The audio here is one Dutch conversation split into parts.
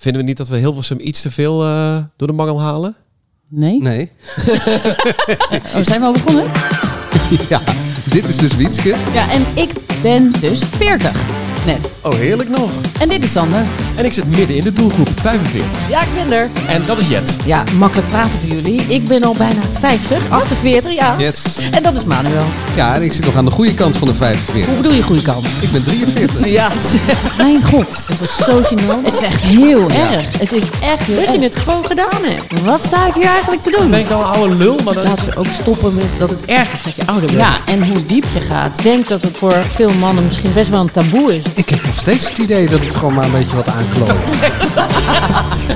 Vinden we niet dat we Hilversum iets te veel eh, door de mangel halen? Nee? Nee. Oh, zijn we al begonnen? ja, dit is dus Wietske. Ja, en ik ben dus 40. Net. Oh, heerlijk nog. En dit is Sander. En ik zit midden in de doelgroep, 45. Ja, ik ben er. En dat is Jet. Ja, makkelijk praten voor jullie. Ik ben al bijna 50, 48 jaar. Yes. En dat is Manuel. Ja, en ik zit nog aan de goede kant van de 45. Hoe bedoel je goede kant? Ik ben 43. Ja, Mijn god. het was zo gênant. Het is echt heel erg. Het is echt heel Dat je het gewoon gedaan hebt. Wat sta ik hier eigenlijk te doen? Ben ik nou een oude lul? Maar dan... Laten we ook stoppen met dat het erg is dat je ouder bent. Ja, en hoe diep je gaat. Ik denk dat het voor veel mannen misschien best wel een taboe is. Ik heb nog steeds het idee dat ik gewoon maar een beetje wat aankloot.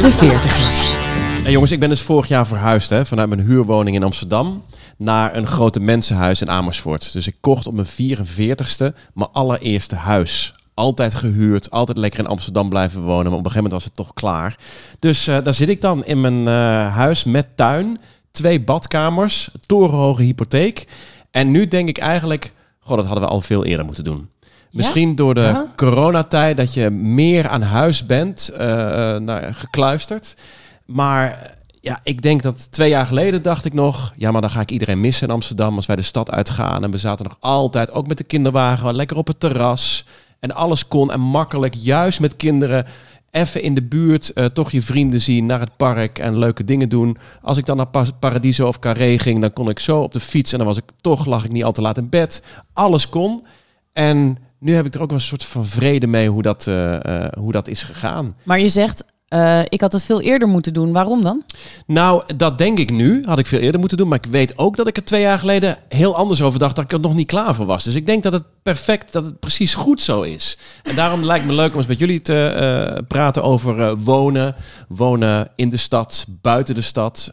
De 40ers. Hey jongens, ik ben dus vorig jaar verhuisd hè, vanuit mijn huurwoning in Amsterdam naar een grote mensenhuis in Amersfoort. Dus ik kocht op mijn 44ste mijn allereerste huis. Altijd gehuurd, altijd lekker in Amsterdam blijven wonen. Maar op een gegeven moment was het toch klaar. Dus eh, daar zit ik dan in mijn eh, huis met tuin, twee badkamers, torenhoge hypotheek. En nu denk ik eigenlijk, goh, dat hadden we al veel eerder moeten doen. Misschien door de Ja? coronatijd dat je meer aan huis bent nou, gekluisterd. Maar ja, ik denk dat twee jaar geleden dacht ik nog... ja, maar dan ga ik iedereen missen in Amsterdam als wij de stad uitgaan. En we zaten nog altijd, ook met de kinderwagen, lekker op het terras. En alles kon en makkelijk, juist met kinderen... even in de buurt eh, toch je vrienden zien, naar het park en leuke dingen doen. Als ik dan naar Pa- Paradiso of Carré ging, dan kon ik zo op de fiets... en dan was ik toch, lag ik niet al te laat in bed. Alles kon. En nu heb ik er ook wel een soort van vrede mee hoe dat, eh, eh, hoe dat is gegaan. Maar je zegt, eh, ik had het veel eerder moeten doen. Waarom dan? Nou, dat denk ik nu. Had ik veel eerder moeten doen. Maar ik weet ook dat ik er twee jaar geleden heel anders over dacht. Dat ik er nog niet klaar voor was. Dus ik denk dat het perfect, dat het precies goed zo is. En daarom lijkt me leuk om eens met jullie te praten over wonen. Wonen in de stad, buiten de stad.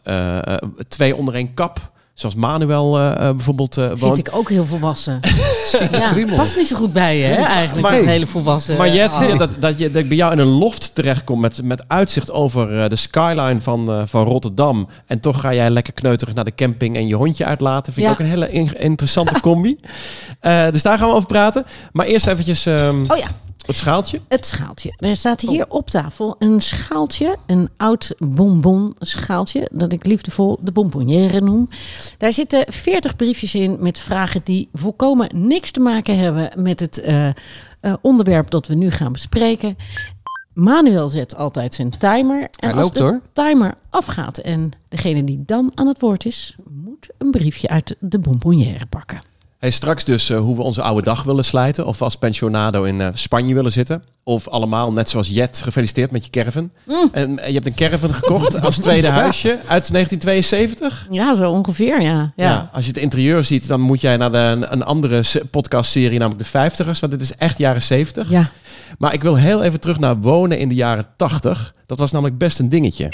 twee onder één kap. Zoals Manuel eh, eh, bijvoorbeeld eh, Vind woont. ik ook heel volwassen. ja, past niet zo goed bij je, hè, eigenlijk. Maar- hele volwassen. Maar Jet, ja, dat, dat je dat ik bij jou in een loft terechtkomt met, met uitzicht over eh, de skyline van, eh, van Rotterdam. En toch ga jij lekker kneuterig naar de camping en je hondje uitlaten. Vind ik Ja. ook een hele in- interessante combi. Eh, dus daar gaan we over praten. Maar eerst eventjes ehm, Oh ja, het schaaltje. het schaaltje. Er staat hier op tafel een schaaltje, een oud bonbon schaaltje, dat ik liefdevol de bonbonnière noem. Daar zitten 40 briefjes in met vragen die volkomen niks te maken hebben met het eh, eh, onderwerp dat we nu gaan bespreken. Manuel zet altijd zijn timer. En Hij als loopt, de hoor. timer afgaat en degene die dan aan het woord is, moet een briefje uit de bonbonnière pakken. Hey, straks dus eh, hoe we onze oude dag willen slijten. Of als pensionado in eh, Spanje willen zitten. Of allemaal, net zoals Jet, gefeliciteerd met je caravan. Mm. En eh, je hebt een caravan gekocht als tweede huisje uit 1972. Ja, zo ongeveer, ja. Ja. ja. als je het interieur ziet, dan moet jij naar de, een andere se- podcastserie, namelijk de 50ers. Want dit is echt jaren 70. ja. Maar ik wil heel even terug naar wonen in de jaren 80. Dat was namelijk best een dingetje.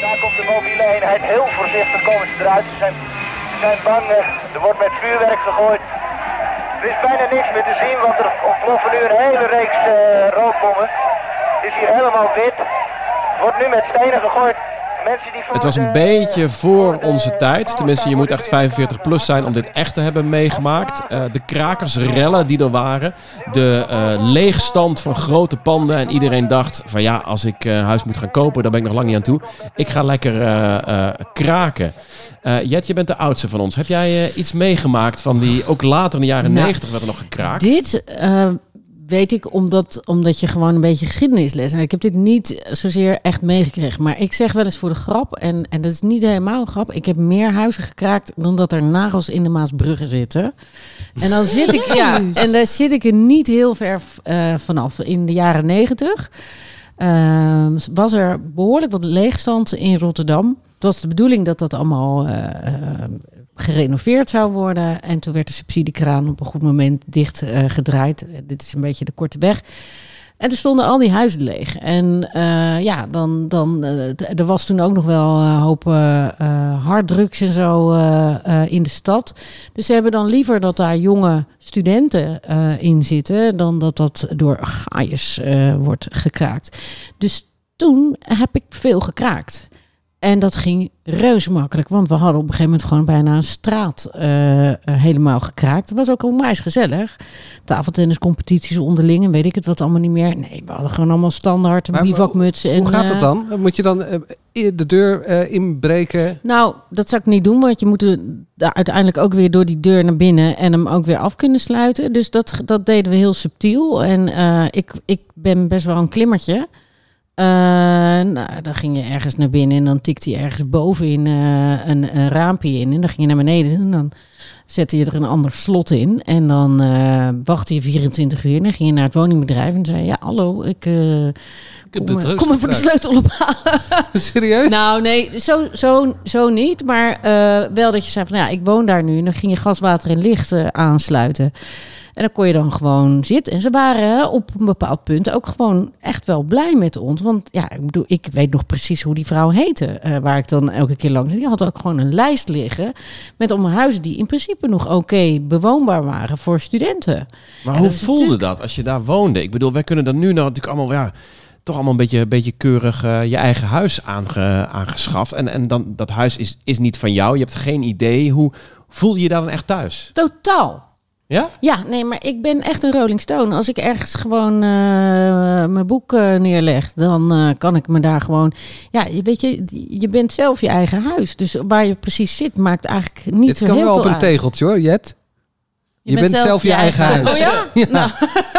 Daar komt de mobiele eenheid. Heel voorzichtig komen ze eruit. Ze zijn, zijn bang. Er wordt met vuurwerk gegooid. Er is bijna niks meer te zien, want er ontploffen nu een hele reeks eh, rookbommen. Het is hier helemaal wit. Wordt nu met stenen gegooid. Het was een beetje voor onze tijd. Tenminste, je moet echt 45 plus zijn om dit echt te hebben meegemaakt. Eh, de krakersrellen die er waren. De eh, leegstand van grote panden. En iedereen dacht van ja, als ik eh, huis moet gaan kopen, daar ben ik nog lang niet aan toe. Ik ga lekker eh, eh, kraken. Eh, Jet, je bent de oudste van ons. Heb jij eh, iets meegemaakt van die, ook later in de jaren Nou, 90 werd er nog gekraakt? Dit eh, weet ik omdat, omdat je gewoon een beetje geschiedenisles. En ik heb dit niet zozeer echt meegekregen. Maar ik zeg wel eens voor de grap, en, en dat is niet helemaal een grap. Ik heb meer huizen gekraakt dan dat er nagels in de Maasbruggen zitten. En dan zit ik, ja, en daar zit ik er niet heel ver eh, vanaf. In de jaren negentig ehm, was er behoorlijk wat leegstand in Rotterdam. Het was de bedoeling dat dat allemaal eh, eh, gerenoveerd zou worden. En toen werd de subsidiekraan op een goed moment dicht eh, gedraaid. Eh, dit is een beetje de korte weg. En er stonden al die huizen leeg. En eh, ja, dan, dan, er was toen ook nog wel een hoop harddrugs en zo in de stad. Dus ze hebben dan liever dat daar jonge studenten in zitten... dan dat dat door gaaiers wordt gekraakt. Dus toen heb ik veel gekraakt. En dat ging reuze makkelijk, want we hadden op een gegeven moment gewoon bijna een straat eh, eh, helemaal gekraakt. Het was ook onwijs gezellig. Tafeltenniscompetities onderling en weet ik het wat allemaal niet meer. Nee, we hadden gewoon allemaal standaard bivakmutsen. en, Hoe gaat eh, dat dan? Moet je dan eh, de deur eh, inbreken? Nou, dat zou ik niet doen, want je moet er uiteindelijk ook weer door die deur naar binnen en hem ook weer af kunnen sluiten. Dus dat, dat deden we heel subtiel. En eh, ik, ik ben best wel een klimmertje. Eh, nou, dan ging je ergens naar binnen en dan tikte je ergens bovenin eh een, een raampje in. En dan ging je naar beneden en dan zette je er een ander slot in. En dan eh, wachtte je 24 uur en dan ging je naar het woningbedrijf en zei ja, hallo, ik, eh, heb kom, heus kom even de sleutel ophalen. Serieus? Nou, nee, zo, zo, zo niet. Maar wel dat je zei van ja, ik woon daar nu. En dan ging je gas, water en licht aansluiten. En dan kon je dan gewoon zitten. En ze waren op een bepaald punt ook gewoon echt wel blij met ons. Want ja, ik bedoel, ik weet nog precies hoe die vrouw heette. eh, waar ik dan elke keer langs. Die had ook gewoon een lijst liggen. Met allemaal huizen die in principe nog oké bewoonbaar waren voor studenten. Maar hoe dat voelde natuurlijk- dat als je daar woonde? Ik bedoel, wij kunnen dan nu nou natuurlijk allemaal, ja, toch allemaal een beetje, een beetje keurig eh, je eigen huis aange, aangeschaft. En, en dan, dat huis is, is niet van jou, je hebt geen idee. Hoe voel je je daar dan echt thuis? Totaal. Ja? Ja, nee, maar ik ben echt een Rolling Stone. Als ik ergens gewoon eh, mijn boek eh, neerleg, dan eh, kan ik me daar gewoon. Ja, je weet je, je bent zelf je eigen huis. Dus waar je precies zit, maakt eigenlijk niet Dit zo kan heel wel veel op een uit. tegeltje hoor, Jet. Je, bent, zelf je eigen huis. Oh ja? Nou,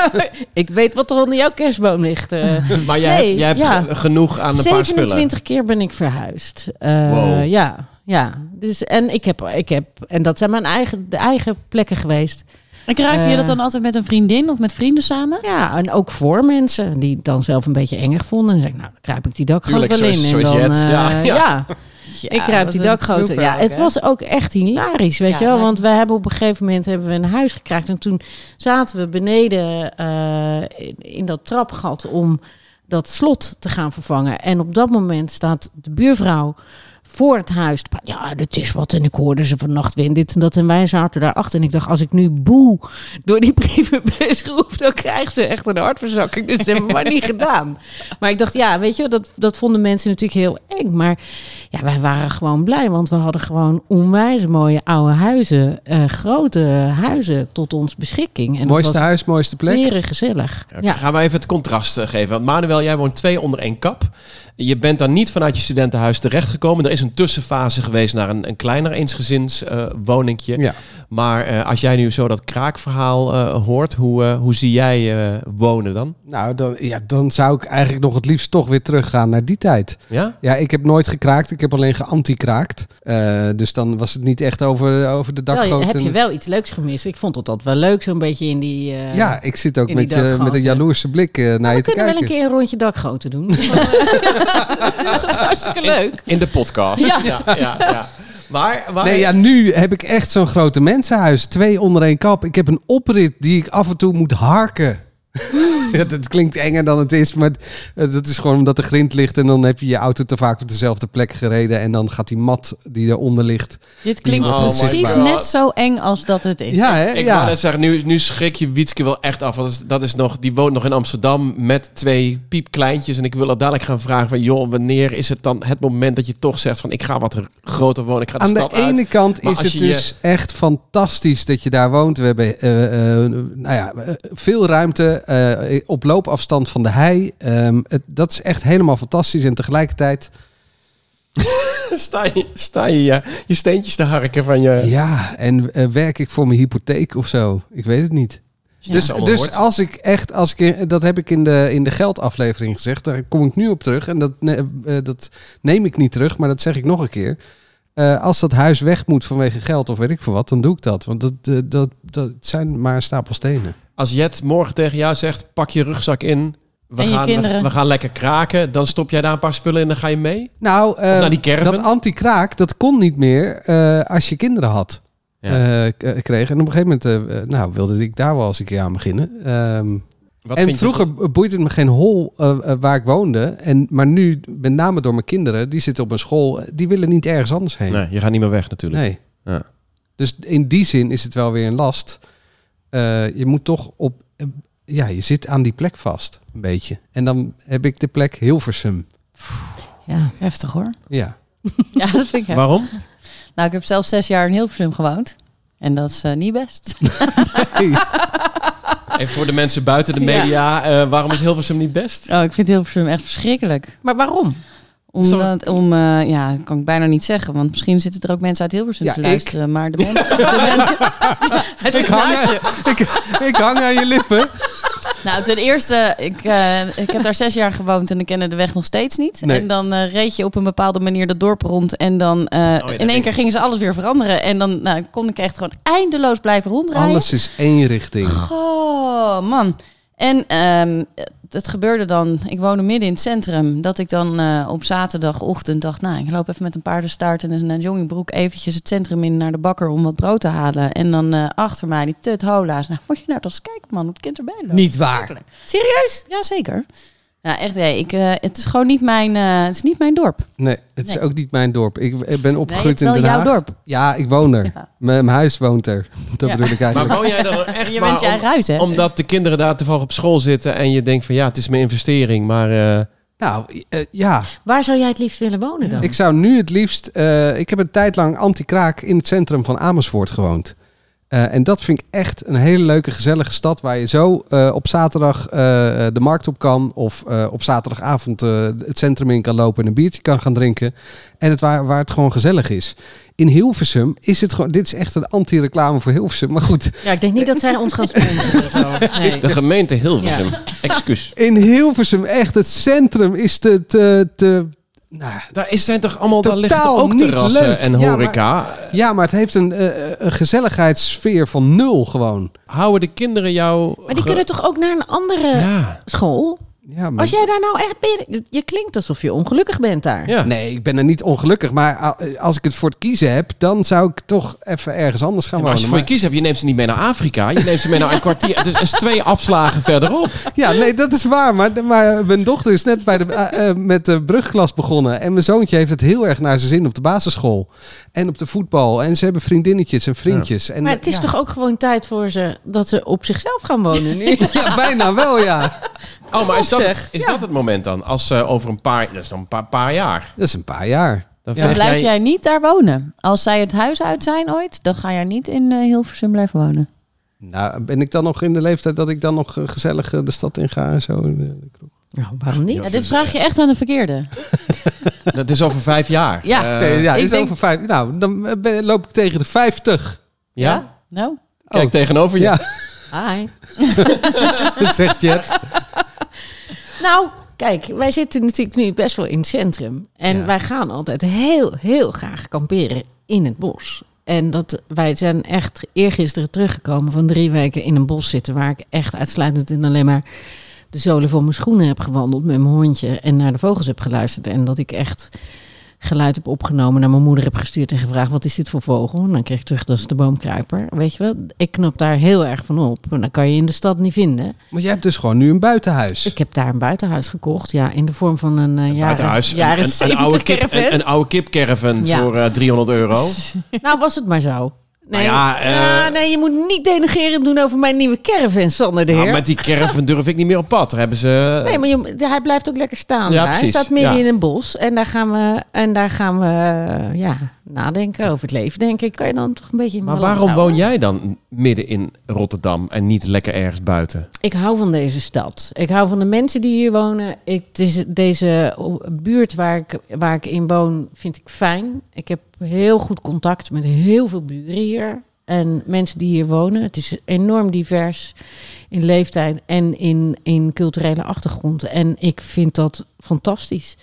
ik weet wat er onder jouw kerstboom ligt. Maar jij Nee, hebt, jij hebt ja. genoeg aan een paar spullen. 27 keer ben ik verhuisd. Wow. Ja, ja. Dus, en ik heb, ik heb, en dat zijn mijn eigen, de eigen plekken geweest. En kruiste je Eh. dat dan altijd met een vriendin of met vrienden samen? Ja, en ook voor mensen die het dan zelf een beetje engig vonden. En zeg ik, nou, dan kruip ik die dakgoot wel in. zoals- En zoals dan, eh, Ja, ja, ja. ik kruip die dakgoten. Ja, het was ook echt hilarisch, weet Ja, je wel. Want we hebben op een gegeven moment hebben we een huis gekraakt. En toen zaten we beneden eh, in, in dat trapgat om dat slot te gaan vervangen. En op dat moment staat de buurvrouw voor het huis. Ja, dit is wat. En ik hoorde ze vannacht weer dit en dat. En wij zaten daarachter. En ik dacht, als ik nu boe door die brievenbus roep, dan krijgt ze echt een hartverzakking. Dus dat hebben we maar niet gedaan. Maar ik dacht, ja, weet je, dat, dat vonden mensen natuurlijk heel eng. Maar ja, wij waren gewoon blij. Want we hadden gewoon onwijs mooie oude huizen. eh, grote huizen tot ons beschikking. En mooiste dat huis, mooiste plek. weer gezellig. Ja. Ja. Gaan we even het contrast eh, geven. Want Manuel, jij woont twee onder één kap. Je bent dan niet vanuit je studentenhuis terechtgekomen. Er is een tussenfase geweest naar een, een kleiner eensgezins eh woningje. Ja. Maar eh, als jij nu zo dat kraakverhaal eh, hoort, hoe, eh, hoe zie jij eh, wonen dan? Nou, dan, ja, dan zou ik eigenlijk nog het liefst toch weer teruggaan naar die tijd. Ja? Ja, ik heb nooit gekraakt. Ik heb alleen geanti-kraakt. Eh, dus dan was het niet echt over, over de Wel, dakgoot. heb je wel iets leuks gemist? Ik vond het altijd wel leuk, zo'n beetje in die... eh, Ja, ik zit ook met, je, met een jaloerse blik eh, naar Nou, je we te kunnen wel een kijken. keer een rondje dakgoten doen. dat is toch hartstikke leuk? In de podcast. Ja. ja, ja. ja. Waar, waar, Nee, ja, nu heb ik echt zo'n grote mensenhuis. Twee onder één kap. Ik heb een oprit die ik af en toe moet harken. ja, dat klinkt enger dan het is, maar eh, dat is gewoon omdat de grind ligt en dan heb je je auto te vaak op dezelfde plek gereden en dan gaat die mat die eronder ligt. Dit klinkt Oh precies God. net zo eng als dat het is. Ja, hè? Ik ja. wou net zeggen, nu, nu schrik je Wietske wel echt af. Want dat is, dat is nog, die woont nog in Amsterdam met twee piepkleintjes. En ik wil er dadelijk gaan vragen van... joh, wanneer is het dan het moment dat je toch zegt van... ik ga wat groter wonen, ik ga de Aan de stad uit. ene kant Maar is het je dus echt fantastisch dat je daar woont. We hebben eh, eh, nou ja, veel ruimte eh, op loopafstand van de hei. Ehm, het, dat is echt helemaal fantastisch. En tegelijkertijd, sta je, sta je, je je steentjes te harken van je... ja, en eh, werk ik voor mijn hypotheek of zo? Ik weet het niet. Ja. Dus, Dus als ik echt, als ik, dat heb ik in de, in de geldaflevering gezegd, daar kom ik nu op terug. En dat, ne- eh, dat neem ik niet terug, maar dat zeg ik nog een keer. Eh, als dat huis weg moet vanwege geld of weet ik veel wat, dan doe ik dat. Want dat, eh, dat, dat zijn maar een stapel stenen. Als Jet morgen tegen jou zegt, pak je rugzak in... We En je gaan, we, kinderen. we gaan lekker kraken. Dan stop jij daar een paar spullen in en dan ga je mee? Nou, eh, naar die caravan? dat anti-kraak, dat kon niet meer eh, als je kinderen had. Ja. eh, kreeg. En op een gegeven moment nou, wilde ik daar wel eens een keer aan beginnen. Ehm, Wat en vind je- vroeger boeide het me geen hol waar ik woonde. En, maar nu, met name door mijn kinderen, die zitten op een school, die willen niet ergens anders heen. Nee, je gaat niet meer weg natuurlijk. Nee. Ja. Dus in die zin is het wel weer een last. Eh, je moet toch op, eh, ja, je zit aan die plek vast, een beetje. En dan heb ik de plek Hilversum. Ja. Heftig hoor. Ja. Ja, dat vind ik heftig. Waarom? Nou, ik heb zelf zes jaar in Hilversum gewoond. En dat is eh, niet best. Even voor de mensen buiten de Ja. media. eh, waarom is Hilversum niet best? Oh, ik vind Hilversum echt verschrikkelijk. Maar waarom? Omdat, om, eh, ja, dat kan ik bijna niet zeggen. Want misschien zitten er ook mensen uit Hilversum Ja, te ik. luisteren. Maar de, men- de mensen... ik, hang aan, ik, ik hang aan je lippen. Nou, ten eerste, ik, eh, ik heb daar zes jaar gewoond en ik kende de weg nog steeds niet. Nee. En dan eh, reed je op een bepaalde manier dat dorp rond. En dan eh, dat in één keer gingen ze alles weer veranderen. En dan nou, kon ik echt gewoon eindeloos blijven rondrijden. Alles is één richting. Oh, man. En ehm, het gebeurde dan, ik woonde midden in het centrum, dat ik dan eh, op zaterdagochtend dacht, nou, ik loop even met een paardenstaart en een joggingbroek eventjes het centrum in naar de bakker om wat brood te halen. En dan eh, achter mij die tut hola's. Nou, moet je nou toch eens kijken, man, hoe het kind erbij loopt. Niet waar. Serieus? Ja, zeker. Ja, echt, nee, ik, eh, het is gewoon niet mijn, eh, het is niet mijn dorp. Nee, het is ook niet mijn dorp. Ik, ik ben opgegroeid Nee, het in is Den wel Haag. jouw dorp. Ja, ik woon er. Ja. Mijn huis woont er. Dat Ja. bedoel ik Maar eigenlijk. woon jij dan echt je maar bent je om- huis, hè? omdat de kinderen daar toevallig op school zitten en je denkt van ja, het is mijn investering, maar eh, Nou, eh, ja. Waar zou jij het liefst willen wonen dan? Ik zou nu het liefst... eh, ik heb een tijd lang anti-kraak in het centrum van Amersfoort gewoond. Eh, en dat vind ik echt een hele leuke, gezellige stad... waar je zo eh, op zaterdag eh, de markt op kan... of eh, op zaterdagavond eh, het centrum in kan lopen... en een biertje kan gaan drinken. En het waar, waar het gewoon gezellig is. In Hilversum is het gewoon... Dit is echt een anti-reclame voor Hilversum, maar goed. Ja, ik denk niet dat zij ons gaan sponsoren. Nee. de gemeente Hilversum. Excuus. In Hilversum, echt, het centrum is te... te, te nou, Daar is, zijn toch allemaal, daar liggen ook niet terrassen leuk. en Ja, horeca. ja, maar het heeft een, eh, een gezelligheidssfeer van nul gewoon. Houden de kinderen jou... Maar die ge- kunnen toch ook naar een andere Ja, school? Ja, maar... Als jij daar nou echt... je, je klinkt alsof je ongelukkig bent daar. ja. Nee, ik ben er niet ongelukkig. Maar als ik het voor het kiezen heb, dan zou ik toch even ergens anders gaan Maar als je wonen. voor je kies hebt, je neemt ze niet mee naar Afrika. Je neemt ze mee naar een kwartier. Het is, is twee afslagen verderop. Maar- ja, nee, dat is waar. Maar, maar mijn dochter is net bij de, eh, eh, met de brugklas begonnen. En mijn zoontje heeft het heel erg naar zijn zin op de basisschool. En op de voetbal. En ze hebben vriendinnetjes en vriendjes. En, Maar het is ja. toch ook gewoon tijd voor ze dat ze op zichzelf gaan wonen nu? Ja, bijna wel, ja. Oh, maar is, dat, zeg. is dat het moment dan? Als eh, over een paar... Dat is dan een paar, paar jaar. Dat is een paar jaar. Dan Ja. Blijf jij... niet daar wonen? Als zij het huis uit zijn ooit, dan ga jij niet in eh, Hilversum blijven wonen. Nou, ben ik dan nog in de leeftijd dat ik dan nog eh, gezellig de stad in ga en zo? Nou, waarom niet? Ja, dit vraag je echt aan de verkeerde. Dat is over vijf jaar. Ja. Eh, Nee, ja, ik is denk- over vijf. Nou, dan ben- loop ik tegen de 50. ja? Nou, Kijk Oh. tegenover je. Ja, Hi. dat zegt Jet. Nou, kijk, wij zitten natuurlijk nu best wel in het centrum. En Ja. wij gaan altijd heel, heel graag kamperen in het bos. En dat, wij zijn echt eergisteren teruggekomen van drie weken in een bos zitten... waar ik echt uitsluitend in alleen maar de zolen van mijn schoenen heb gewandeld... met mijn hondje en naar de vogels heb geluisterd. En dat ik echt geluid heb opgenomen, naar mijn moeder heb gestuurd... en gevraagd, wat is dit voor vogel? En dan kreeg ik terug, dat is de boomkruiper. Weet je wel, ik knap daar heel erg van op. En dat kan je in de stad niet vinden. Maar jij hebt dus gewoon nu een buitenhuis. Ik heb daar een buitenhuis gekocht, ja, in de vorm van een, eh jaren, Buitenhuis. jaren een, een, 70 oude kip, caravan. een, een oude kipcaravan Ja. voor eh, 300 euro. Nou, was het maar zo. Nee, Nou ja, Ja, nee, je moet niet denigerend doen over mijn nieuwe caravan, Sander de Nou, Heer. met die caravan durf ik niet meer op pad. Daar hebben ze... Nee, maar je, hij blijft ook lekker staan. Ja, daar. Hij staat midden Ja. in een bos en daar gaan we, en daar gaan we ja, nadenken over het leven, denk ik. Kan je dan toch een beetje in maar waarom woon jij dan midden in Rotterdam en niet lekker ergens buiten? Ik hou van deze stad. Ik hou van de mensen die hier wonen. Ik, het is deze buurt waar ik, waar ik in woon, vind ik fijn. Ik heb heel goed contact met heel veel buren hier. En mensen die hier wonen. Het is enorm divers in leeftijd en in, in culturele achtergrond. En ik vind dat fantastisch.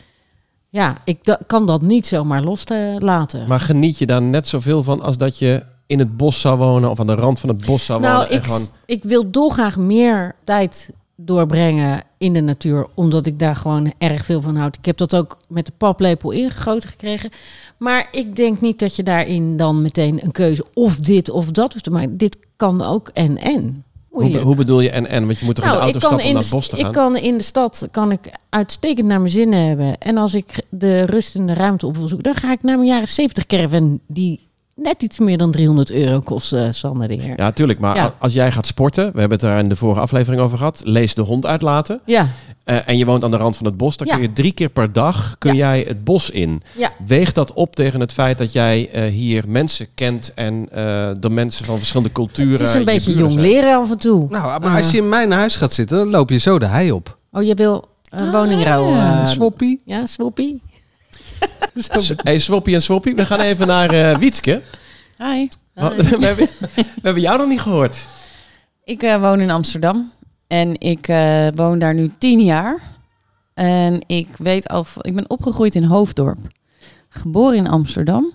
Ja, ik da- kan dat niet zomaar loslaten. Maar geniet je daar net zoveel van als dat je in het bos zou wonen of aan de rand van het bos zou Nou, wonen? en ik, gewoon... ik wil dolgraag meer tijd doorbrengen in de natuur, omdat ik daar gewoon erg veel van houd. Ik heb dat ook met de paplepel ingegoten gekregen. Maar ik denk niet dat je daarin dan meteen een keuze of dit of dat hoeft te maken. Dit kan ook en en. Hoe, hoe bedoel je en en? Want je moet toch in de Nou, auto ik stappen om naar het bos te ik gaan? kan in de stad kan ik uitstekend naar mijn zin hebben. En als ik de rust en de ruimte op wil zoeken, dan ga ik naar mijn jaren 70 caravan die net iets meer dan 300 euro kost, eh, Sander de Heer. Ja, tuurlijk. Maar Ja. als jij gaat sporten, we hebben het daar in de vorige aflevering over gehad, lees de hond uitlaten. Ja, eh, en je woont aan de rand van het bos, dan Ja. kun je drie keer per dag kun jij het bos in. ja. Weeg dat op tegen het feit dat jij eh, hier mensen kent en eh, de mensen van verschillende culturen. Het is een je beetje jong zijn. leren af en toe. Nou, maar als je in mijn huis gaat zitten, dan loop je zo de hei op. Oh, je wil een Ah, woningrouw? ja. Swoppie. ja, swoepie. Hey, Swoppie en Swoppie, we gaan even naar eh Wietske. Hi. We, hebben, we hebben jou nog niet gehoord. Ik eh, woon in Amsterdam en ik eh, woon daar nu tien jaar. En ik weet al, ik ben opgegroeid in Hoofddorp, geboren in Amsterdam.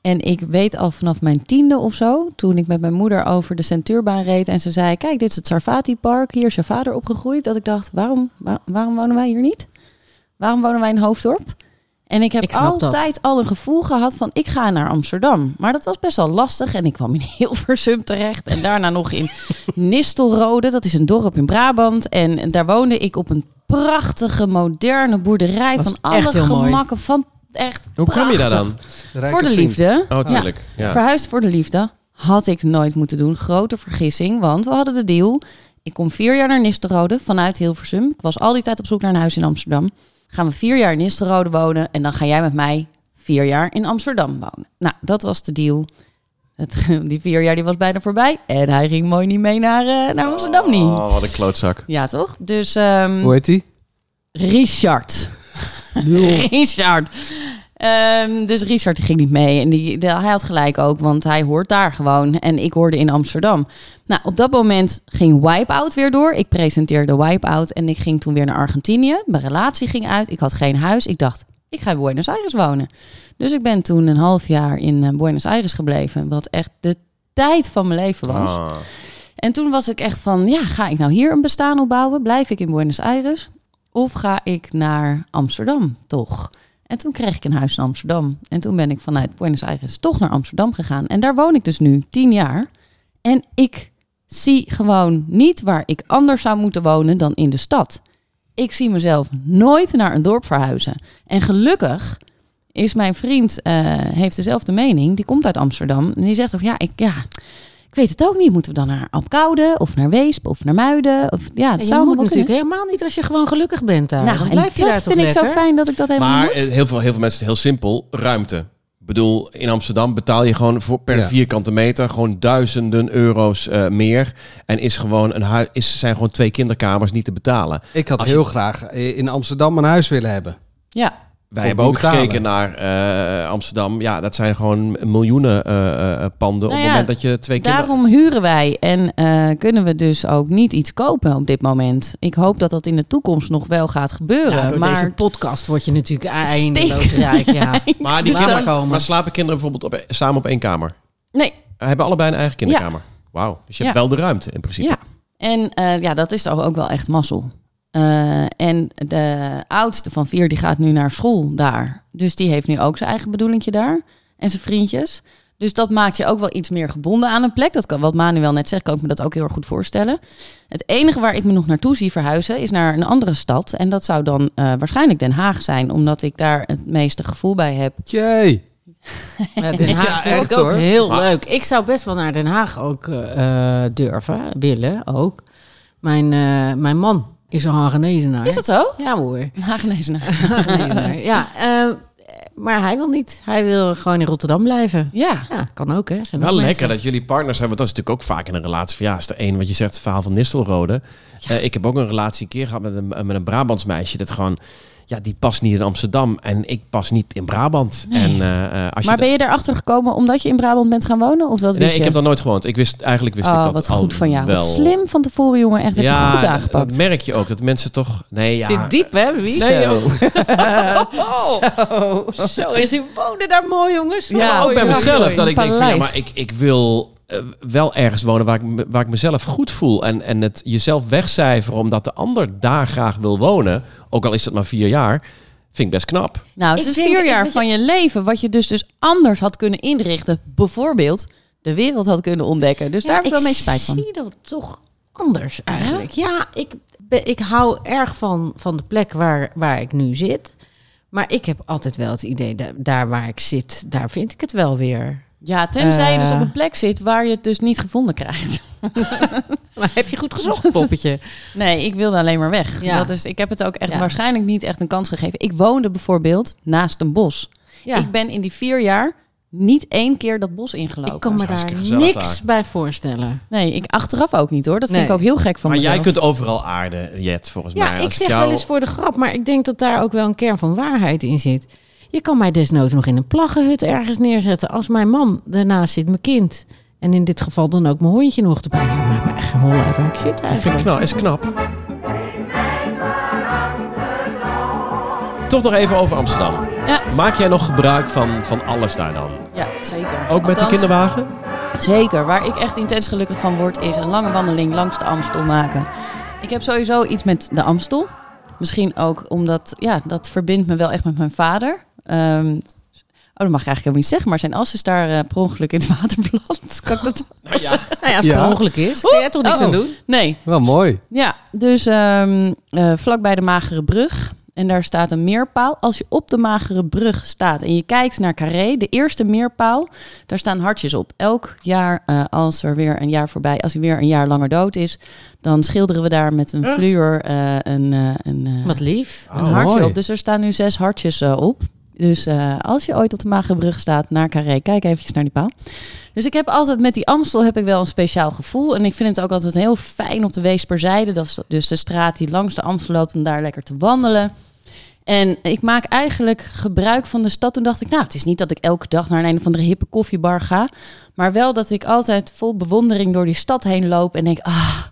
En ik weet al vanaf mijn tiende of zo, toen ik met mijn moeder over de Centuurbaan reed en ze zei: Kijk, dit is het Sarfati Park, hier is je vader opgegroeid. Dat ik dacht: waarom, wa- waarom wonen wij hier niet? Waarom wonen wij in Hoofddorp? En ik heb Ik snap dat. altijd al een gevoel gehad van ik ga naar Amsterdam. Maar dat was best wel lastig en ik kwam in Hilversum terecht. En daarna nog in Nistelrode, dat is een dorp in Brabant. En daar woonde ik op een prachtige, moderne boerderij Dat van alle mooi. gemakken. Van echt Hoe kwam je daar dan? Rijke Voor de vriend. liefde. Oh, tuurlijk. Ja. Verhuisd voor de liefde. Had ik nooit moeten doen. Grote vergissing, want we hadden de deal. Ik kom vier jaar naar Nistelrode vanuit Hilversum. Ik was al die tijd op zoek naar een huis in Amsterdam. Gaan we vier jaar in Nistelrode wonen en dan ga jij met mij vier jaar in Amsterdam wonen. Nou, dat was de deal. Het, die vier jaar die was bijna voorbij en hij ging mooi niet mee naar, eh, naar Amsterdam niet. Oh, wat een klootzak. Ja, toch? Dus ehm, Hoe heet die? Richard. Richard. Ehm, dus Richard die ging niet mee. En die, de- hij had gelijk ook, want hij hoort daar gewoon. En ik hoorde in Amsterdam. Nou, op dat moment ging Wipeout weer door. Ik presenteerde Wipeout en ik ging toen weer naar Argentinië. Mijn relatie ging uit. Ik had geen huis. Ik dacht, ik ga in Buenos Aires wonen. Dus ik ben toen een half jaar in eh, Buenos Aires gebleven. Wat echt de tijd van mijn leven was. Ah. En toen was ik echt van, ja, ga ik nou hier een bestaan opbouwen? Blijf ik in Buenos Aires? Of ga ik naar Amsterdam toch? En toen kreeg ik een huis in Amsterdam. En toen ben ik vanuit Buenos Aires toch naar Amsterdam gegaan. En daar woon ik dus nu tien jaar. En ik zie gewoon niet waar ik anders zou moeten wonen dan in de stad. Ik zie mezelf nooit naar een dorp verhuizen. En gelukkig is mijn vriend, eh, heeft dezelfde mening. Die komt uit Amsterdam. En die zegt ook, ja, ik, ja, ik weet het ook niet. Moeten we dan naar Apkoude of naar Weesp of naar Muiden? Of, ja, je zou moet natuurlijk kunnen. helemaal niet als je gewoon gelukkig bent daar. Nou, dan en blijf je dat daar toch vind ik zo fijn dat ik dat helemaal Maar moet. eh, heel veel, heel veel mensen, heel simpel, ruimte. Ik bedoel, in Amsterdam betaal je gewoon voor, per Ja. vierkante meter gewoon duizenden euro's eh, meer. En is gewoon een huis, is, zijn gewoon twee kinderkamers niet te betalen. Ik had Als je- heel graag eh, in Amsterdam een huis willen hebben. Ja, Wij hebben ook betalen. gekeken naar eh, Amsterdam. Ja, dat zijn gewoon miljoenen eh, eh, panden op Nou het ja, moment dat je twee kinderen... daarom huren wij en eh, kunnen we dus ook niet iets kopen op dit moment. Ik hoop dat dat in de toekomst nog wel gaat gebeuren. Ja, door maar deze podcast word je natuurlijk eindeloos rijk. Ja. Maar, die kinderen, maar komen. maar slapen kinderen bijvoorbeeld op, samen op één kamer? nee, Hebben allebei een eigen kinderkamer? Wauw, dus je hebt Ja. wel de ruimte in principe. Ja, en eh, ja, dat is toch ook wel echt mazzel. Eh, en de oudste van vier die gaat nu naar school daar. Dus die heeft nu ook zijn eigen bedoelingje daar. En zijn vriendjes. Dus dat maakt je ook wel iets meer gebonden aan een plek. Dat kan, wat Manuel net zegt, kan ik me dat ook heel erg goed voorstellen. Het enige waar ik me nog naartoe zie verhuizen is naar een andere stad. En dat zou dan eh, waarschijnlijk Den Haag zijn. Omdat ik daar het meeste gevoel bij heb. Jee. Ja, Den Haag Ja, vind ik echt, ook hoor. heel Maar- leuk. Ik zou best wel naar Den Haag ook eh, eh, durven, willen ook. Mijn, eh, mijn man is een Hagenezenaar. Is dat zo? Ja hoor. Een Hagenezenaar. Hagenezenaar. ja, eh, maar hij wil niet. Hij wil gewoon in Rotterdam blijven. Ja. Ja, kan ook hè. Zijn Wel lekker mensen. dat jullie partners hebben. Want dat is natuurlijk ook vaak in een relatie. Van, ja, is de een wat je zegt, het verhaal van Nistelrode. Eh, ik heb ook een relatie een keer gehad met een, met een Brabants meisje. Dat gewoon, ja, die past niet in Amsterdam. En ik pas niet in Brabant. Nee. En, eh, eh, als Maar je ben je erachter gekomen omdat je in Brabant bent gaan wonen? Of dat Nee, wist ik je? heb daar nooit gewoond. Ik wist, eigenlijk wist ik Oh, dat wat goed van jou. wel. Wat slim van tevoren, jongen. Echt, heb je Ja, goed dat- aangepakt. dat merk je ook. Dat mensen toch... Nee, ja. Zit diep hè, wie? Nee, Zo. Oh, zo is hij wonen daar mooi jongens. Ja, ook bij mezelf. Dat ik denk van, ja, maar ik, ik wil eh, wel ergens wonen waar ik, waar ik mezelf goed voel. En, en het jezelf wegcijferen omdat de ander daar graag wil wonen. Ook al is dat maar vier jaar. Vind ik best knap. Nou, het Ik is denk- vier ik- jaar van je leven wat je dus, dus anders had kunnen inrichten. Bijvoorbeeld de wereld had kunnen ontdekken. Dus daar heb ik wel een beetje spijt van. zie dat toch anders eigenlijk. Ja, ik, ben- ik hou erg van, van de plek waar, waar ik nu zit. Maar ik heb altijd wel het idee, dat daar waar ik zit, daar vind ik het wel weer Ja, tenzij je dus Eh. op een plek zit waar je het dus niet gevonden krijgt. Maar heb je goed gezocht, poppetje? Nee, ik wilde alleen maar weg. Ja. Dat is, ik heb het ook echt Ja. waarschijnlijk niet echt een kans gegeven. Ik woonde bijvoorbeeld naast een bos. Ja. Ik ben in die vier jaar niet één keer dat bos ingelopen. Ik kan me daar niks daar. bij voorstellen. Nee, ik achteraf ook niet hoor. Dat vind Nee. ik ook heel gek van Maar jij kunt overal aarden, Jet, volgens mij. Ja, ik zeg jou- wel eens voor de grap, maar ik denk dat daar ook wel een kern van waarheid in zit. Je kan mij desnoods nog in een plaggenhut ergens neerzetten. Als mijn man daarnaast zit, mijn kind. En in dit geval dan ook mijn hondje nog erbij. Ja, maakt me echt geen hol uit waar ik zit Dat vind ik eigenlijk. knap, is knap. Toch nog even over Amsterdam. Ja. Maak jij nog gebruik van, van alles daar dan? Ja, zeker. Ook met Althans, kinderwagen? Zeker. Waar ik echt intens gelukkig van word, is een lange wandeling langs de Amstel maken. Ik heb sowieso iets met de Amstel. Misschien ook omdat, ja, dat verbindt me wel echt met mijn vader. Ehm, oh, dat mag ik eigenlijk helemaal niet zeggen, maar zijn as is daar eh, per ongeluk in het water beland. Kan ik dat Nou ja, Nou ja, als het Ja. per ongeluk is, kan jij toch niks Oh. aan doen? Nee. Wel mooi. Ja, dus ehm eh, vlakbij de Magere Brug. En daar staat een meerpaal. Als je op de Magere Brug staat en je kijkt naar Carré, de eerste meerpaal, daar staan hartjes op. Elk jaar, eh, als er weer een jaar voorbij, als hij weer een jaar langer dood is, dan schilderen we daar met een Echt? fluor eh, een, eh, een, Wat lief. een Oh, hartje mooi. op. Dus er staan nu zes hartjes eh, op. Dus eh, als je ooit op de Magere Brug staat naar Carré, kijk eventjes naar die paal. Dus ik heb altijd met die Amstel heb ik wel een speciaal gevoel. En ik vind het ook altijd heel fijn op de Weesperzijde. Dat is dus de straat die langs de Amstel loopt om daar lekker te wandelen. En ik maak eigenlijk gebruik van de stad. Toen dacht ik, nou, het is niet dat ik elke dag naar een, een of andere hippe koffiebar ga. Maar wel dat ik altijd vol bewondering door die stad heen loop. En denk, ah,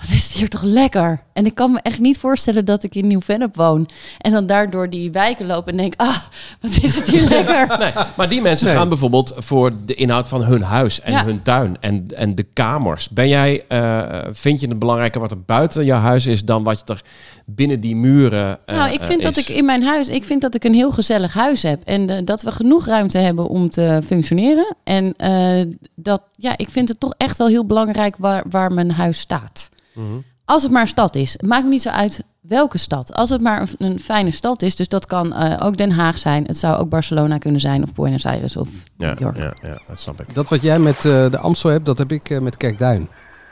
wat is het hier toch lekker. En ik kan me echt niet voorstellen dat ik in Nieuw-Vennep woon. En dan daar door die wijken loop en denk, ah, wat is het hier lekker. nee, maar die mensen Nee. gaan bijvoorbeeld voor de inhoud van hun huis en Ja. hun tuin en, en de kamers. Ben jij, eh, vind je het belangrijker wat er buiten jouw huis is dan wat er binnen die muren eh, Nou, ik vind eh, dat ik in mijn huis, ik vind dat ik een heel gezellig huis heb. En eh, dat we genoeg ruimte hebben om te functioneren. En eh, dat, ja, ik vind het toch echt wel heel belangrijk waar, waar mijn huis staat. Mhm. Als het maar een stad is. Het maakt me niet zo uit welke stad. Als het maar een, een fijne stad is. Dus dat kan eh, ook Den Haag zijn. Het zou ook Barcelona kunnen zijn. Of Buenos Aires of Ja, New York. ja, ja, dat snap ik. Dat wat jij met eh, de Amstel hebt, dat heb ik eh, met Kerkduin.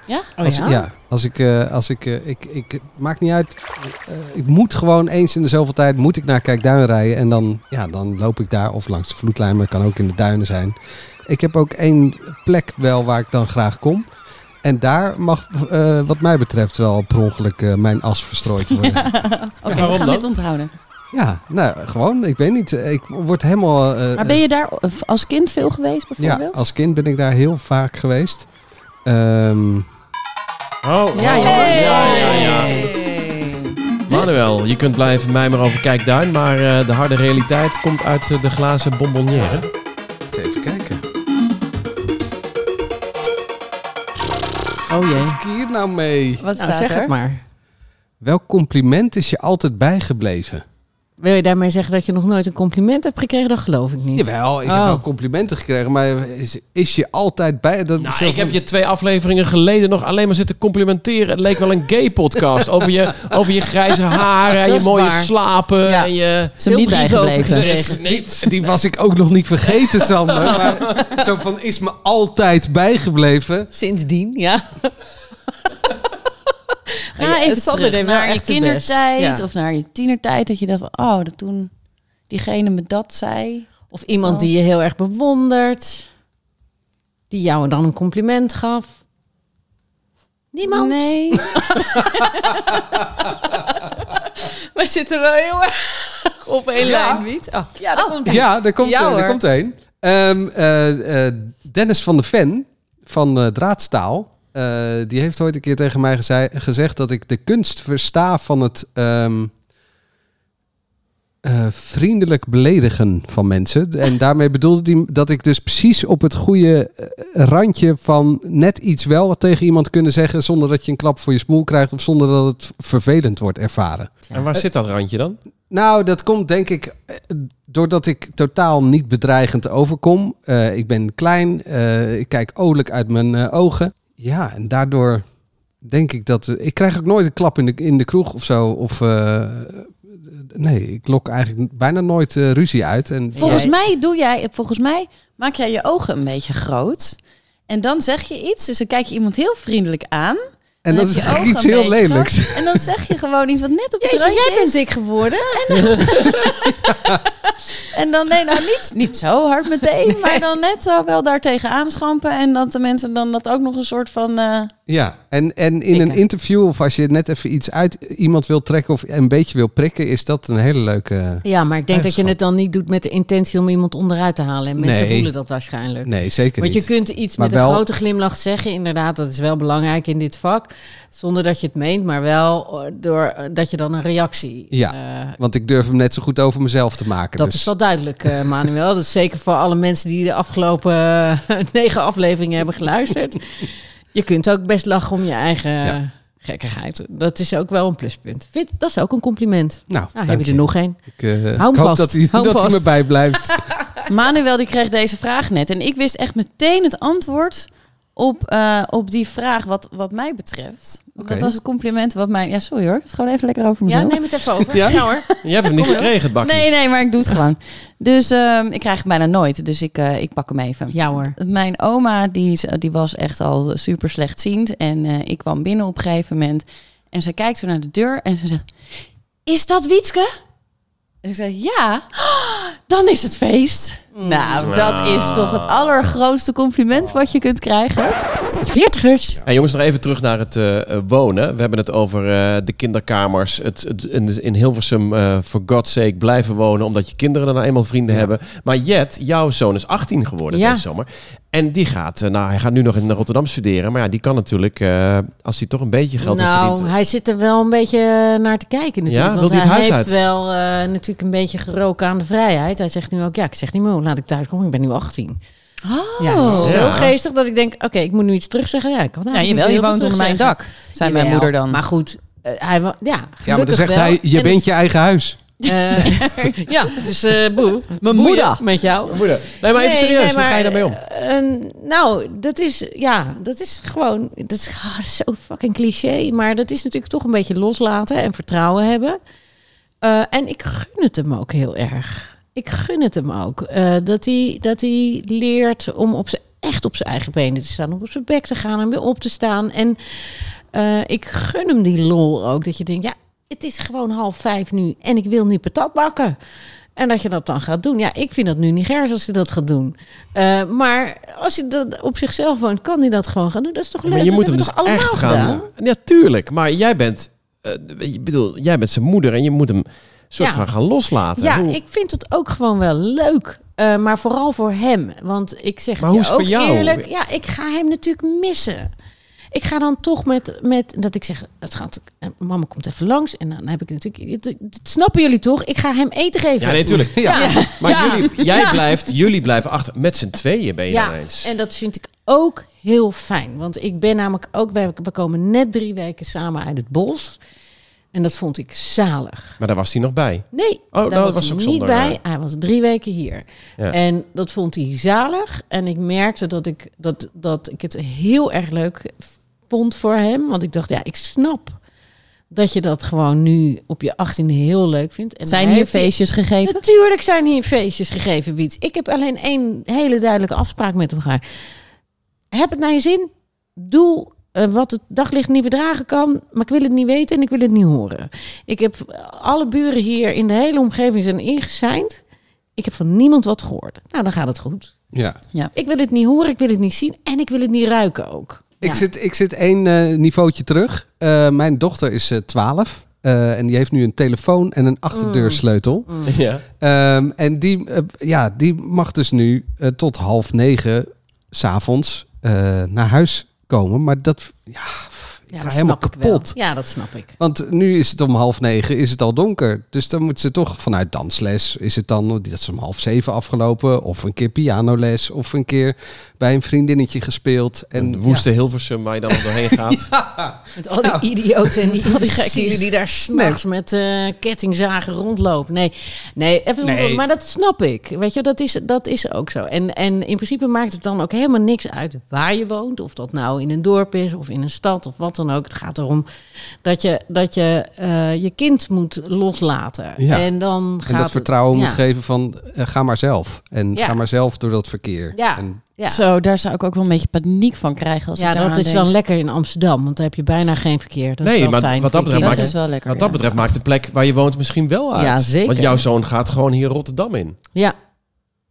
Ja? Oh Als, ja? ja, als ik, eh, als ik, eh, ik, ik, maakt niet uit. Eh, ik moet gewoon eens in de zoveel tijd moet ik naar Kijkduin rijden en dan, ja, dan loop ik daar of langs de vloedlijn, maar het kan ook in de duinen zijn. Ik heb ook één plek wel waar ik dan graag kom. En daar mag, eh, wat mij betreft, wel per ongeluk eh, mijn as verstrooid worden. Ja, Oké, we waarom gaan dan? dit onthouden. nou, gewoon, ik weet niet. Ik word helemaal... eh, Maar ben je daar als kind veel geweest Ja, bijvoorbeeld? als kind ben ik daar heel vaak geweest. Ehm, Oh, Ja, oh, ja, ja, ja. Manuel, je kunt blijven mijmeren over Kijkduin, maar eh, de harde realiteit komt uit eh, de glazen bonbonnière. even kijken. Oh jee. Wat heb hier nou mee? Wat Nou, staat zeg er? het maar. Welk compliment is je altijd bijgebleven? Wil je daarmee zeggen dat je nog nooit een compliment hebt gekregen? Dat geloof ik niet. Jawel, ik heb Oh. wel complimenten gekregen, maar is, is je altijd bij... Dat Nou, zelf- ik heb je twee afleveringen geleden nog alleen maar zitten complimenteren. Het leek wel een gay podcast over je, over je grijze haren en je mooie waar. slapen. Ja. En je... Hem niet bijgebleven. niet. Die was ik ook nog niet vergeten, Sander. Maar zo van, is me altijd bijgebleven. Sindsdien, ja. Ga Ja, even Sander terug naar je kindertijd Ja. of naar je tienertijd. Dat je dacht, van, oh, dat toen diegene me dat zei. Of iemand die je heel erg bewondert. Die jou dan een compliment gaf. Niemand? Nee. We zitten wel heel erg op één Ja. lijn, niet? Oh, ja, daar komt. Ja, daar komt, Ja, daar komt een. Ehm, eh, eh, Dennis van de Ven van eh, Draadstaal. Eh, die heeft ooit een keer tegen mij gezei- gezegd dat ik de kunst versta van het ehm, eh, vriendelijk beledigen van mensen. En daarmee bedoelde hij dat ik dus precies op het goede eh, randje van net iets wel wat tegen iemand kunnen zeggen zonder dat je een klap voor je smoel krijgt of zonder dat het vervelend wordt ervaren. En waar zit dat randje dan? Nou, dat komt denk ik doordat ik totaal niet bedreigend overkom. Eh, ik ben klein, eh, ik kijk olijk uit mijn eh, ogen. Ja, en daardoor denk ik dat... eh, ik krijg ook nooit een klap in de, in de kroeg of zo. Of, eh, nee, ik lok eigenlijk bijna nooit eh, ruzie uit. En Volgens Jij- mij doe jij, volgens mij maak jij je ogen een beetje groot. En dan zeg je iets, dus dan kijk je iemand heel vriendelijk aan. En dan dat is ogen iets heel lelijks. En dan zeg je gewoon iets wat net op het randje jij bent dik geworden. En dan, nee, nou niet, niet zo hard meteen, maar dan net zo wel daartegen aanschampen. En dat de mensen dan dat ook nog een soort van... eh, Ja, en, en in een interview of als je net even iets uit iemand wil trekken of een beetje wil prikken, is dat een hele leuke... Ja, maar ik denk dat je het dan niet doet met de intentie om iemand onderuit te halen. En mensen Nee. voelen dat waarschijnlijk. Nee, zeker Want je niet. kunt iets Maar met wel- een grote glimlach zeggen, inderdaad, dat is wel belangrijk in dit vak. Zonder dat je het meent, maar wel eh, door eh, dat je dan een reactie. Ja, eh, Want ik durf hem net zo goed over mezelf te maken. dat dus. is wel duidelijk, Manuel. Dat is zeker voor alle mensen die de afgelopen negen afleveringen hebben geluisterd. Je kunt ook best lachen om je eigen Ja. gekkigheid. Dat is ook wel een pluspunt. Vind, dat is ook een compliment. Nou, Nou, heb je er nog één? Ik, eh, hem ik hoop vast. dat hij, Hou hem dat hij me vast. bijblijft. Manuel die kreeg deze vraag net. En ik wist echt meteen het antwoord op, eh, op die vraag wat, wat mij betreft. Oké. Dat was het compliment wat mij... Ja, sorry hoor. Ik het gewoon even lekker over Ja, mezelf. neem het even over. Ja? Ja, hoor. Je hebt hem niet gekregen, het bakje. Nee, nee, maar ik doe het gewoon. Dus ehm, ik krijg het bijna nooit. Dus ik, eh, ik pak hem even. Ja hoor. Mijn oma die, die was echt al super slechtziend. En eh, ik kwam binnen op een gegeven moment. En ze kijkt zo naar de deur en ze zegt... Is dat Wietske? En ik zei, ja, dan is het feest. Nou, dat is toch het allergrootste compliment wat je kunt krijgen. Veertigers. En jongens, nog even terug naar het eh, eh, wonen. We hebben het over eh, de kinderkamers. Het, het, in, in Hilversum, eh for God's sake, blijven wonen. Omdat je kinderen dan nou eenmaal vrienden hebben. Maar Jet, jouw zoon is 18 geworden Ja. deze zomer. En die gaat, nou hij gaat nu nog in Rotterdam studeren. Maar ja, die kan natuurlijk, eh, als hij toch een beetje geld heeft Nou, verdiend. hij zit er wel een beetje naar te kijken natuurlijk. Ja? want Wil hij hij het huis heeft uit? wel eh, natuurlijk een beetje geroken aan de vrijheid. Hij zegt nu ook, ja, ik zeg niet meer, hoe laat ik thuis komen? Ik ben nu 18. Oh. Ja, zo Ja. geestig dat ik denk, oké, ik moet nu iets terugzeggen. Ja, ik kan Ja, jawel, je woont onder mijn dak, zei mijn moeder dan. Maar goed, eh, hij, ja, Ja, maar dan zegt wel. hij, je En bent dus- je eigen huis. eh, ja, dus eh boe. Mijn moeder. Met jou. Moeder. Nee, maar even Nee, serieus, nee, hoe ga je daarmee om? nou, dat is, ja, dat is gewoon, dat is, ah, dat is zo fucking cliché. Maar dat is natuurlijk toch een beetje loslaten en vertrouwen hebben. Eh, en ik gun het hem ook heel erg. Ik gun het hem ook. eh, dat, hij, dat hij leert om op zijn, echt op zijn eigen benen te staan. Om op zijn bek te gaan en weer op te staan. En eh, ik gun hem die lol ook. Dat je denkt, ja, het is gewoon half vijf nu en ik wil nu patat bakken. En dat je dat dan gaat doen. Ja, ik vind dat nu niet gers als hij dat gaat doen. Eh, maar als hij dat op zichzelf woont, kan hij dat gewoon gaan doen. Dat is toch leuk? Maar je Dat moet hem dus echt gaan... gedaan? Ja, tuurlijk. Maar jij bent... ik bedoel, jij bent zijn moeder en je moet hem soort Ja. van gaan loslaten. Ja, Hoe- ik vind het ook gewoon wel leuk. Eh, maar vooral voor hem. Want ik zeg Maar het hoe je is het ook voor jou? eerlijk. Ja, ik ga hem natuurlijk missen. Ik ga dan toch met, met dat ik zeg, het gaat, eh, mama komt even langs. En dan heb ik natuurlijk, dat, dat snappen jullie toch? Ik ga hem eten geven. Ja, nee, tuurlijk. Ja. Maar Ja. jullie, jij, Ja. blijft, jullie blijven achter. Met z'n tweeën ben je Ja, eens. en dat vind ik ook heel fijn. Want ik ben namelijk ook, we we komen net drie weken samen uit het bos. En dat vond ik zalig. Maar daar was hij nog bij. Nee, nou, daar dat was was hij ook niet zonder, bij. Hij was drie weken hier. Ja. En dat vond hij zalig. En ik merkte dat ik, dat, dat ik het heel erg leuk vond voor hem. Want ik dacht, ja, ik snap dat je dat gewoon nu op je 18e heel leuk vindt. En Zijn hij hier die- feestjes gegeven? Natuurlijk zijn hier feestjes gegeven, Wiets. Ik heb alleen één hele duidelijke afspraak met hem gemaakt. Heb het naar je zin. Doe eh, wat het daglicht niet verdragen kan. Maar ik wil het niet weten en ik wil het niet horen. Ik heb alle buren hier in de hele omgeving zijn ingeseind. Ik heb van niemand wat gehoord. Nou, dan gaat het goed. Ja. Ik wil het niet horen, ik wil het niet zien en ik wil het niet ruiken ook. Ik, Ja. zit, ik zit één eh, niveautje terug. Eh, mijn dochter is eh 12 eh, en die heeft nu een telefoon en een achterdeursleutel. Ja. Ehm, en die, ja, die mag dus nu eh, tot half negen s'avonds eh naar huis komen. Maar dat, ja, Ja, ga dat helemaal snap ik wel. kapot. Ja, dat snap ik. Want nu is het om half negen, is het al donker. Dus dan moet ze toch vanuit dansles, is het dan, dat is om half zeven afgelopen. Of een keer pianoles, of een keer bij een vriendinnetje gespeeld. En Een woeste Hilversum waar je dan doorheen gaat. Met al die idioten en die, al die zielen die daar s'nachts met eh, kettingzagen rondlopen. Nee, nee, even, Nee. maar dat snap ik. Weet je, dat is, dat is ook zo. En, en in principe maakt het dan ook helemaal niks uit waar je woont. Of dat nou in een dorp is of in een stad of wat wat dan ook. Het gaat erom dat je dat je, eh, je kind moet loslaten. Ja. En dan gaat En dat het- vertrouwen ja. moet geven van eh, ga maar zelf. En Ja. ga maar zelf door dat verkeer. Ja. En, Ja. Zo, daar zou ik ook wel een beetje paniek van krijgen. Als ja, ik dat is denk. dan lekker in Amsterdam, want daar heb je bijna geen verkeer. Dat is Nee, wel maar fijn, wat dat betreft Dat maakt is wel lekker. Wat dat ja. betreft maakt de plek waar je woont misschien wel uit. Ja, zeker. Want jouw zoon gaat gewoon hier Rotterdam in. Ja,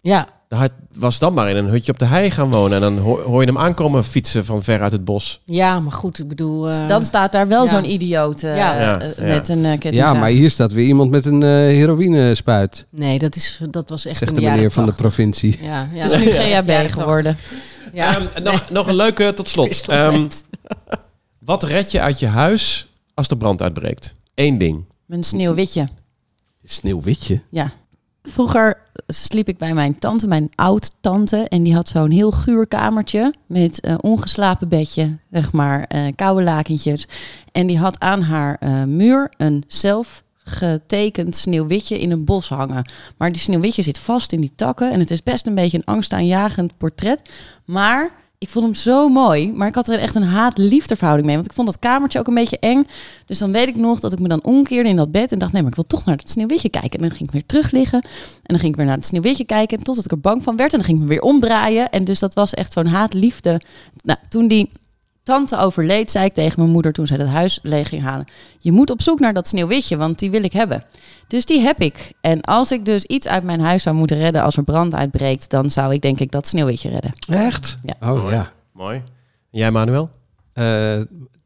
ja. Hij was dan maar in een hutje op de hei gaan wonen. En dan hoor, je hem aankomen fietsen van ver uit het bos. ja, maar goed, ik bedoel... eh, Dan staat daar wel ja. zo'n idioot eh, Ja. Ja, eh, ja. met een uh, ja, maar hier staat weer iemand met een eh heroïnespuit. Nee, dat, is, dat was echt Zegt de meneer van de 80. provincie. Ja, ja, Het is nu GHB 80. geworden. Ja. Ehm, nog, nog een leuke tot slot. Ehm, wat red je uit je huis als de brand uitbreekt? Eén ding. Mijn sneeuwwitje. Sneeuwwitje. Ja. Vroeger sliep ik bij mijn tante, mijn oud-tante. En die had zo'n heel guur kamertje met eh, ongeslapen bedje, zeg maar, eh, koude lakentjes. En die had aan haar eh, muur een zelf getekend sneeuwwitje in een bos hangen. Maar die sneeuwwitje zit vast in die takken. En het is best een beetje een angstaanjagend portret. Maar ik vond hem zo mooi. Maar ik had er echt een haat-liefdeverhouding mee. Want ik vond dat kamertje ook een beetje eng. Dus dan weet ik nog dat ik me dan omkeerde in dat bed. En dacht, nee, maar ik wil toch naar het sneeuwwitje kijken. En dan ging ik weer terug liggen. En dan ging ik weer naar het sneeuwwitje kijken. Totdat ik er bang van werd. En dan ging ik me weer omdraaien. En dus dat was echt zo'n haat-liefde. Nou, toen die tante overleed, zei ik tegen mijn moeder toen zij dat huis leeg ging halen. Je moet op zoek naar dat sneeuwwitje, want die wil ik hebben. Dus die heb ik. En als ik dus iets uit mijn huis zou moeten redden als er brand uitbreekt, dan zou ik denk ik dat sneeuwwitje redden. Echt? Ja. Oh ja. Mooi. En jij, Manuel? Eh,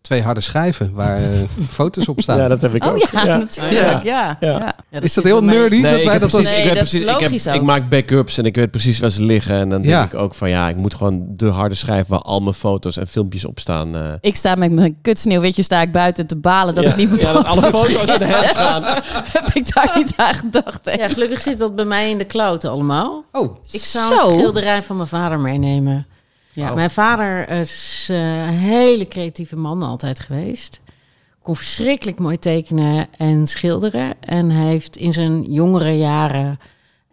twee harde schijven waar eh, foto's op staan. dat heb ik Oh ja, natuurlijk. Ja. Ja. Ja. Ja, is dat heel nerdy? dat ik, wij dat precies, als... Nee, ik, weet dat is precies, ik, heb, logisch ook. ik maak backups en ik weet precies waar ze liggen. En dan Ja. denk ik ook van ja, ik moet gewoon de harde schijf waar al mijn foto's en filmpjes op staan. eh. Ik sta met mijn kut sneeuwwitje sta ik buiten te balen dat ja, ik niet moet ja, dat alle foto's in de hand gaan. Heb ik daar niet aan gedacht. hè? Ja, gelukkig zit dat bij mij in de cloud allemaal. Oh, Ik zou Zo. een schilderij van mijn vader meenemen. Ja. Mijn vader is eh, een hele creatieve man altijd geweest. Kon verschrikkelijk mooi tekenen en schilderen. En hij heeft in zijn jongere jaren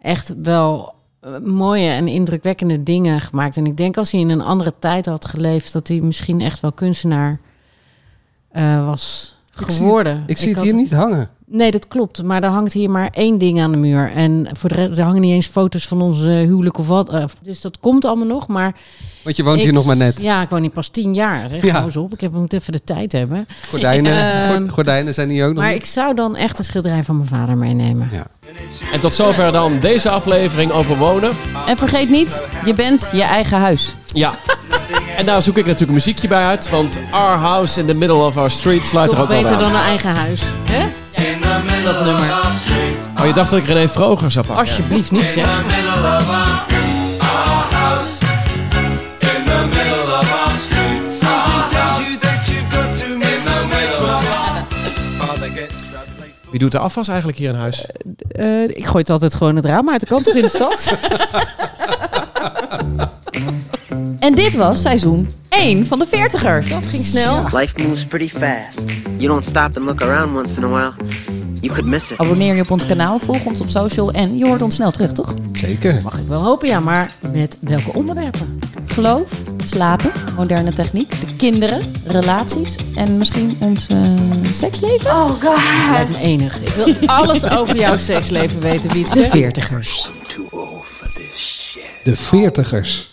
echt wel eh, mooie en indrukwekkende dingen gemaakt. En ik denk als hij in een andere tijd had geleefd, dat hij misschien echt wel kunstenaar eh, was Ik zie- geworden. ik zie het hier niet hangen. Nee, dat klopt. Maar er hangt hier maar één ding aan de muur. En voor de rest, er hangen niet eens foto's van onze huwelijk of wat. Eh, Dus dat komt allemaal nog. Maar Want je woont hier nog maar net. Ja, ik woon hier pas tien jaar. Zeg, Ja. op. Ik heb, moet even de tijd hebben. Gordijnen, Ehm, gor- gordijnen zijn hier ook nog Maar niet. ik zou dan echt een schilderij van mijn vader meenemen. Ja. En tot zover dan deze aflevering over wonen. En vergeet niet, je bent je eigen huis. Ja. En daar zoek ik natuurlijk een muziekje bij uit. Want Our House in the Middle of Our Street sluit er ook wel beter bij aan. dan een eigen huis. Hè? Dat nummer. Oh, je dacht dat ik René Vroger zou pakken? Alsjeblieft niet, zeg. Wie doet de afwas eigenlijk hier in huis? Eh, ik gooi het altijd gewoon het raam uit de kant toch in de stad. En dit was seizoen 1 van de 40ers. Dat ging snel. Life moves pretty fast. You don't stop and look around once in a while, you could miss it. Abonneer je op ons kanaal, volg ons op social en je hoort ons snel terug, toch? Zeker. Mag ik wel hopen, ja. Maar met welke onderwerpen? Geloof, slapen, moderne techniek, de kinderen, relaties en misschien ons eh, seksleven. Oh god. Lijkt me enig. Ik wil alles over jouw seksleven weten, Wietse. De veertigers. De veertigers.